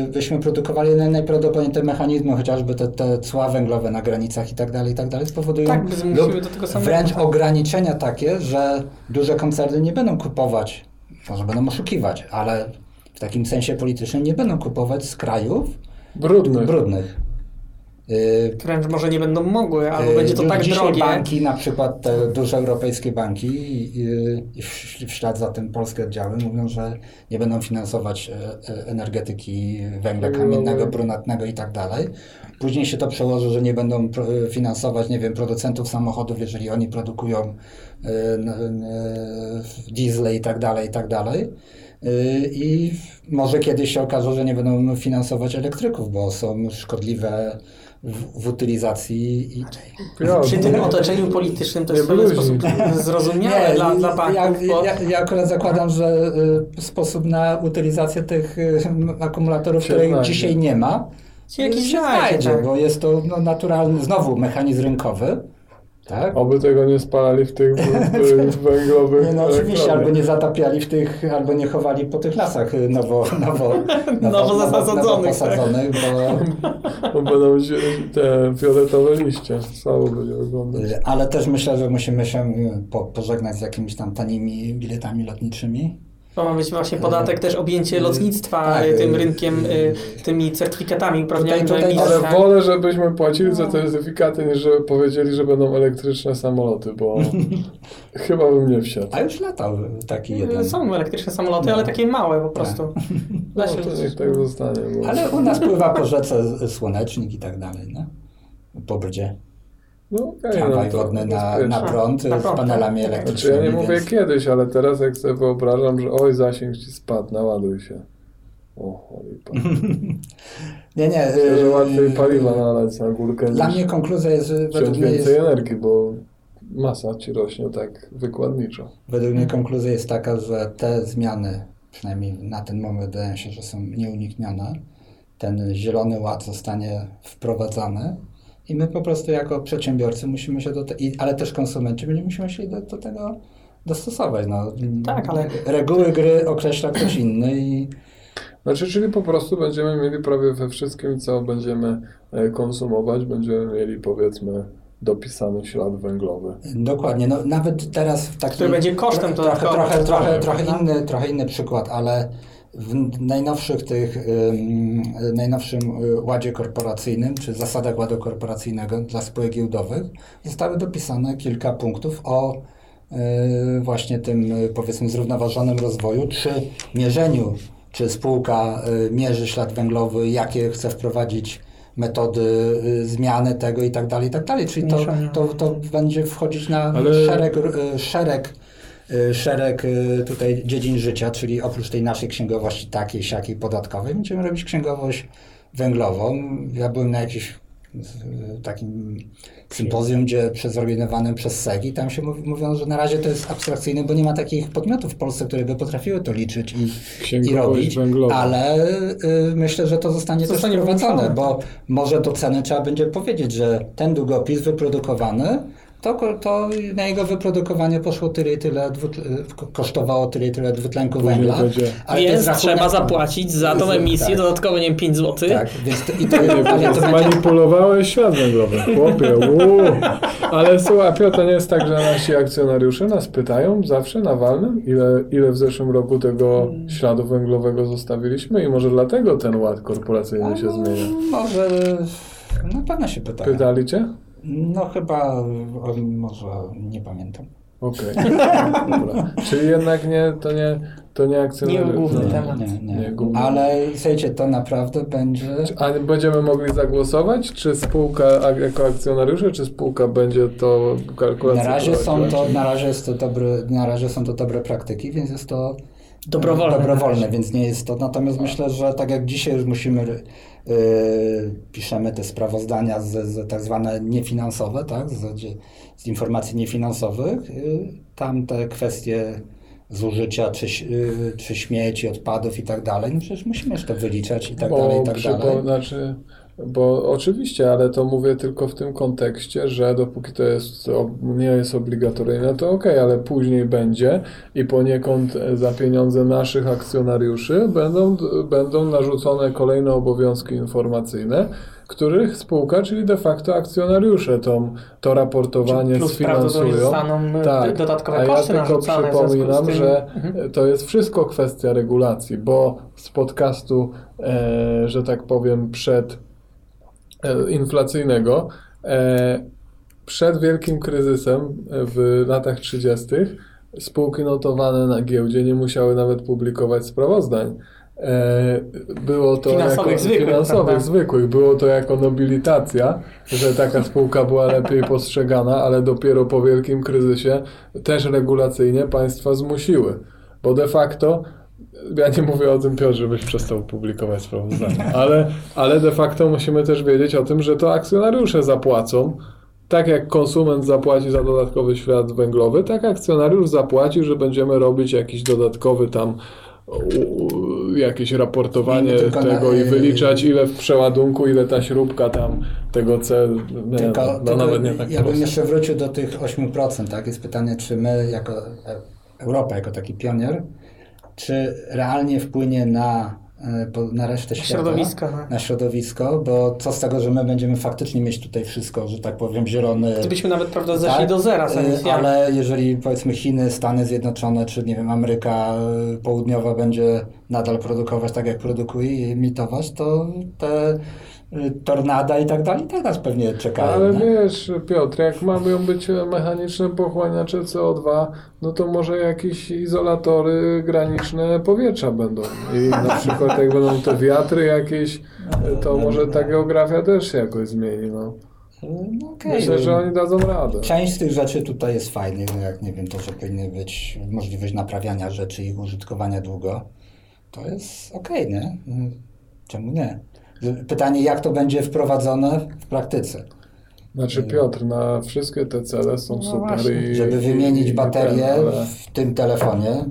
Speaker 2: yy, byśmy produkowali naj- najprawdopodobniej te mechanizmy, chociażby te, te cła węglowe na granicach i tak dalej, i tak dalej, spowodują
Speaker 3: Tak,
Speaker 2: lub
Speaker 3: do tego samego.
Speaker 2: wręcz ograniczenia takie, że duże koncerny nie będą kupować, może będą oszukiwać, ale w takim sensie politycznym nie będą kupować z krajów
Speaker 1: brudnych.
Speaker 2: brudnych.
Speaker 3: Wręcz może nie będą mogły, albo
Speaker 2: Yy,
Speaker 3: będzie to tak drogie.
Speaker 2: banki, na przykład te duże europejskie banki i, i- w, ślad za tym polskie oddziały mówią, że nie będą finansować e, e, energetyki węgla kamiennego, brunatnego i tak dalej. Później się to przełoży, że nie będą pro, finansować, nie wiem, producentów samochodów, jeżeli oni produkują e, diesle i tak dalej, i tak dalej. I może kiedyś się okaże, że nie będą finansować elektryków, bo są szkodliwe w, w utylizacji. I,
Speaker 1: Piotr,
Speaker 3: Przy tym otoczeniu politycznym to
Speaker 1: Nie
Speaker 3: jest w pewien sposób zrozumiałe dla, dla banków,
Speaker 2: ja,
Speaker 3: bo...
Speaker 2: ja, ja akurat zakładam, że y, sposób na utylizację tych y, akumulatorów, których
Speaker 1: znajdzie.
Speaker 2: dzisiaj nie ma,
Speaker 3: Się jakiś
Speaker 2: się
Speaker 3: znajdzie,
Speaker 2: znajdzie,
Speaker 3: tak.
Speaker 2: bo jest to no, naturalny, znowu mechanizm rynkowy. Tak?
Speaker 1: Oby tego nie spalali w tych węglowych
Speaker 2: Nie, no oczywiście, albo nie zatapiali w tych, albo nie chowali po tych lasach y, nowo, nowo,
Speaker 3: Nowo zasadzonych,
Speaker 2: nowo
Speaker 3: tak.
Speaker 2: posadzonych, bo
Speaker 1: Bo będą się te fioletowe liście. Słabo będzie wyglądać.
Speaker 2: Y, Ale też myślę, że musimy się y, po, pożegnać z jakimiś tam tanimi biletami lotniczymi.
Speaker 3: To ma być właśnie podatek też objęcie
Speaker 2: Y,
Speaker 3: lotnictwa
Speaker 2: tak,
Speaker 3: y, tym
Speaker 2: y,
Speaker 3: rynkiem, y, tymi certyfikatami uprawnionymi do
Speaker 2: tutaj-
Speaker 3: emisji.
Speaker 1: Ale
Speaker 3: tak?
Speaker 1: wolę, żebyśmy płacili za te certyfikaty, niż żeby powiedzieli, że będą elektryczne samoloty, bo chyba bym nie wsiadł.
Speaker 2: A już latał taki
Speaker 3: Y,
Speaker 2: jeden.
Speaker 3: Są elektryczne samoloty,
Speaker 2: No.
Speaker 3: ale takie małe po prostu.
Speaker 1: No
Speaker 3: Da się
Speaker 1: to niech tak zostanie. Bo...
Speaker 2: Ale u nas pływa po rzece słonecznik i tak dalej, no. Po brdzie.
Speaker 1: No, okay,
Speaker 2: Tramwaj
Speaker 1: no to
Speaker 2: wodny na, na prąd
Speaker 3: Na
Speaker 2: z panelami
Speaker 3: tak.
Speaker 1: Znaczy
Speaker 2: elektrycznymi.
Speaker 1: ja nie mówię
Speaker 2: więc-
Speaker 1: kiedyś, ale teraz jak sobie wyobrażam, że oj, zasięg ci spadł, naładuj się. O, lipa.
Speaker 2: Nie, nie.
Speaker 1: Myślę, że
Speaker 2: y,
Speaker 1: łatwiej paliwa nalać na górkę
Speaker 2: Dla mnie konkluzja jest, że według
Speaker 1: wziąć
Speaker 2: mnie,
Speaker 1: więcej
Speaker 2: jest,
Speaker 1: energii, bo masa ci rośnie tak wykładniczo.
Speaker 2: według mnie konkluzja jest taka, że te zmiany, przynajmniej na ten moment wydaje się, że są nieuniknione. Ten zielony ład zostanie wprowadzany i my po prostu jako przedsiębiorcy musimy się do tego, ale też konsumenci będziemy musimy się do, do tego dostosować. No.
Speaker 3: Tak, ale-
Speaker 2: Reguły gry określa ktoś inny i
Speaker 1: Znaczy, czyli po prostu będziemy mieli prawie we wszystkim, co będziemy e, konsumować, będziemy mieli powiedzmy dopisany ślad węglowy.
Speaker 2: Dokładnie, no nawet teraz w takim...
Speaker 3: Który będzie kosztem
Speaker 2: trochę,
Speaker 3: dodatkowym.
Speaker 2: trochę, trochę,
Speaker 1: Tak.
Speaker 2: trochę, inny, trochę inny przykład, ale w najnowszych tych, ym, najnowszym y, ładzie korporacyjnym, czy zasadach ładu korporacyjnego dla spółek giełdowych zostały dopisane kilka punktów o y, właśnie tym, powiedzmy, zrównoważonym rozwoju, czy mierzeniu, czy spółka mierzy ślad węglowy, jakie chce wprowadzić metody zmiany tego i tak dalej, i tak dalej. Czyli to, to, to będzie wchodzić na
Speaker 1: Ale-
Speaker 2: szereg, szereg, szereg y, tutaj dziedzin życia, czyli oprócz tej naszej księgowości takiej, siakiej, podatkowej, będziemy robić księgowość węglową. Ja byłem na jakimś y, takim sympozjum, gdzie przez zorganizowanym przez SEG i tam się mówi, mówiono, że na razie to jest abstrakcyjne, bo nie ma takich podmiotów w Polsce, które by potrafiły to liczyć i, i robić,
Speaker 1: węglowa.
Speaker 2: ale y, myślę, że to zostanie,
Speaker 3: Zostanie
Speaker 2: też wprowadzone, bo może do ceny trzeba będzie powiedzieć, że ten długopis wyprodukowany, to, to na jego wyprodukowanie poszło tyle i tyle, ko- kosztowało tyle i tyle dwutlenku węgla.
Speaker 1: będzie-
Speaker 2: ale
Speaker 3: Więc
Speaker 2: rachunek-
Speaker 3: trzeba zapłacić za tą
Speaker 2: Tak.
Speaker 3: emisję dodatkowo, nie wiem, 5 zł.
Speaker 2: Tak, więc to, i to,
Speaker 1: Nie,
Speaker 2: ale to będzie,
Speaker 1: Zmanipulowałeś ślad węglowy, chłopie. Uuu. Ale słuchaj, Piotr, to nie jest tak, że nasi akcjonariusze nas pytają zawsze na walnym, ile, ile w zeszłym roku tego śladu węglowego zostawiliśmy i może dlatego ten ład korporacyjny się zmienia.
Speaker 2: Może, na pewno się pytają.
Speaker 1: Pytali cię?
Speaker 2: No chyba, może nie pamiętam.
Speaker 1: Okej. Dobra. Czyli jednak nie, to nie, to nie akcjonariusze.
Speaker 3: Nie główny
Speaker 1: No.
Speaker 3: temat.
Speaker 2: Nie, nie.
Speaker 1: Nie, główny.
Speaker 2: Ale słuchajcie, to naprawdę będzie...
Speaker 1: A będziemy mogli zagłosować, czy spółka jako akcjonariusze, czy spółka będzie to kalkulację
Speaker 2: Na razie, są to, na, razie jest to dobry, na razie są to dobre praktyki, więc jest to
Speaker 3: Dobrowolne.
Speaker 2: dobrowolne więc nie jest to. Natomiast myślę, że tak jak dzisiaj już musimy, piszemy te sprawozdania z, z tak zwane niefinansowe, tak, z, z informacji niefinansowych, e, tam te kwestie zużycia, czy, e, czy śmieci, odpadów i tak dalej, no przecież musimy to wyliczać i tak dalej, i tak dalej.
Speaker 1: Znaczy, bo oczywiście, ale to mówię tylko w tym kontekście, że dopóki to jest, nie jest obligatoryjne, to ok, ale później będzie i poniekąd e, za pieniądze naszych akcjonariuszy będą, będą narzucone kolejne obowiązki informacyjne, których spółka, czyli de facto akcjonariusze tą, to raportowanie
Speaker 3: Plus
Speaker 1: sfinansują. Tak,
Speaker 3: dodatkowe
Speaker 1: a ja
Speaker 3: koszty
Speaker 1: tylko przypominam, że
Speaker 3: Mhm.
Speaker 1: to jest wszystko kwestia regulacji, bo z podcastu, e, że tak powiem, przed inflacyjnego, e, przed wielkim kryzysem w latach 30. spółki notowane na giełdzie nie musiały nawet publikować sprawozdań. E, Było to
Speaker 3: Finansowych
Speaker 1: jako,
Speaker 3: zwykłych,
Speaker 1: finansowych
Speaker 3: prawda?
Speaker 1: zwykłych. Było to jako nobilitacja, że taka spółka była lepiej postrzegana, ale dopiero po wielkim kryzysie też regulacyjnie państwa zmusiły. Bo de facto, ja nie mówię o tym Piotr, żebyś przestał publikować sprawozdania, ale, ale de facto musimy też wiedzieć o tym, że to akcjonariusze zapłacą. Tak jak konsument zapłaci za dodatkowy ślad węglowy, tak akcjonariusz zapłaci, że będziemy robić jakiś dodatkowy tam jakieś raportowanie
Speaker 2: Nie tylko na-
Speaker 1: tego i wyliczać ile w przeładunku, ile ta śrubka tam tego C, nie,
Speaker 2: Tylko,
Speaker 1: no,
Speaker 2: tylko
Speaker 1: nawet nie tak
Speaker 2: ja bym jeszcze wrócił do tych 8%, tak? Jest pytanie, czy my jako Europa, jako taki pionier, czy realnie wpłynie na, e, na resztę świata,
Speaker 3: no.
Speaker 2: na środowisko, bo co z tego, że my będziemy faktycznie mieć tutaj wszystko, że tak powiem, zielony...
Speaker 3: Gdybyśmy nawet prawda, zeszli
Speaker 2: tak?
Speaker 3: do zera z
Speaker 2: E,
Speaker 3: emisjami.
Speaker 2: Ale jeżeli powiedzmy Chiny, Stany Zjednoczone, czy nie wiem, Ameryka e, Południowa będzie nadal produkować tak, jak produkuje i emitować, to te tornada i tak dalej, i tak nas pewnie czekają.
Speaker 1: Ale
Speaker 2: nie?
Speaker 1: wiesz, Piotr, jak mają być mechaniczne pochłaniacze CO2, no to może jakieś izolatory graniczne powietrza będą. I na przykład jak będą te wiatry jakieś, to może ta geografia też się jakoś zmieni. No.
Speaker 2: No, okej.
Speaker 1: Myślę, że oni dadzą radę.
Speaker 2: Część z tych rzeczy tutaj jest fajnych, no jak nie wiem, to, że powinny być możliwość naprawiania rzeczy i ich użytkowania długo, to jest okej, nie? Mm, Czemu nie? Pytanie, jak to będzie wprowadzone w praktyce?
Speaker 1: Znaczy Piotr, na wszystkie te cele są
Speaker 3: No
Speaker 1: super
Speaker 3: właśnie.
Speaker 1: i...
Speaker 2: Żeby wymienić
Speaker 1: i
Speaker 2: baterię
Speaker 1: ten, ale-
Speaker 2: w tym telefonie,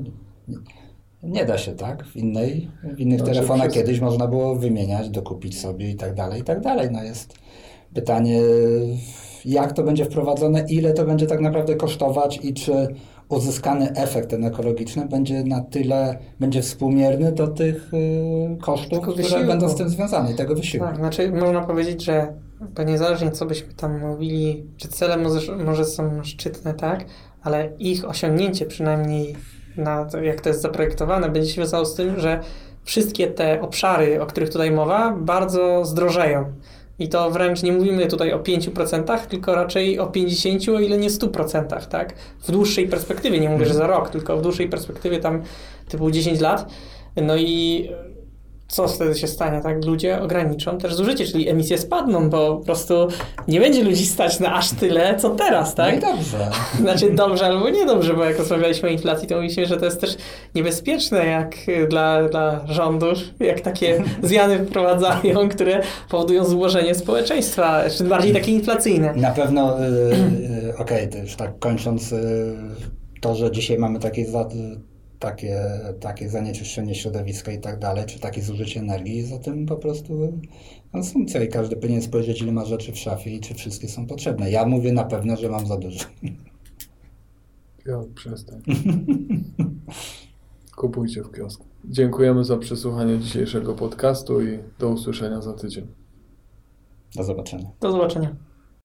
Speaker 2: nie da się, tak? W, innej, w innych
Speaker 1: Znaczy
Speaker 2: telefonach
Speaker 1: wszystko-
Speaker 2: kiedyś można było wymieniać, dokupić sobie i tak dalej, i tak dalej. No jest pytanie, jak to będzie wprowadzone, ile to będzie tak naprawdę kosztować i czy uzyskany efekt ten ekologiczny będzie na tyle, będzie współmierny do tych y, kosztów, które będą z tym związane, i tego wysiłku.
Speaker 3: Tak, znaczy można powiedzieć, że bo niezależnie co byśmy tam mówili, czy cele może, może są szczytne, tak, ale ich osiągnięcie przynajmniej na to, jak to jest zaprojektowane, będzie się wiązało z tym, że wszystkie te obszary, o których tutaj mowa, bardzo zdrożeją. I to wręcz nie mówimy tutaj o 5%, tylko raczej o 50%, o ile nie 100%, tak? W dłuższej perspektywie, nie mówię, że za rok, tylko w dłuższej perspektywie tam typu 10 lat. No i co wtedy się stanie, tak? Ludzie ograniczą też zużycie, czyli emisje spadną, bo po prostu nie będzie ludzi stać na aż tyle, co teraz, tak?
Speaker 2: No i dobrze.
Speaker 3: Znaczy dobrze albo niedobrze, bo jak rozmawialiśmy o inflacji, to mówiliśmy, że to jest też niebezpieczne jak dla, dla rządów, jak takie zmiany wprowadzają, które powodują złożenie społeczeństwa, czy bardziej takie inflacyjne.
Speaker 2: Na pewno, y, y, okej, to już tak kończąc, y, to, że dzisiaj mamy takie, takie, takie zanieczyszczenie środowiska i tak dalej, czy takie zużycie energii, za tym po prostu konsumpcja i każdy powinien spojrzeć, ile ma rzeczy w szafie i czy wszystkie są potrzebne. Ja mówię na pewno, że mam za dużo.
Speaker 1: Ja przestań. Kupujcie w kiosku. Dziękujemy za przesłuchanie dzisiejszego podcastu i do usłyszenia za tydzień.
Speaker 2: Do zobaczenia.
Speaker 3: Do zobaczenia.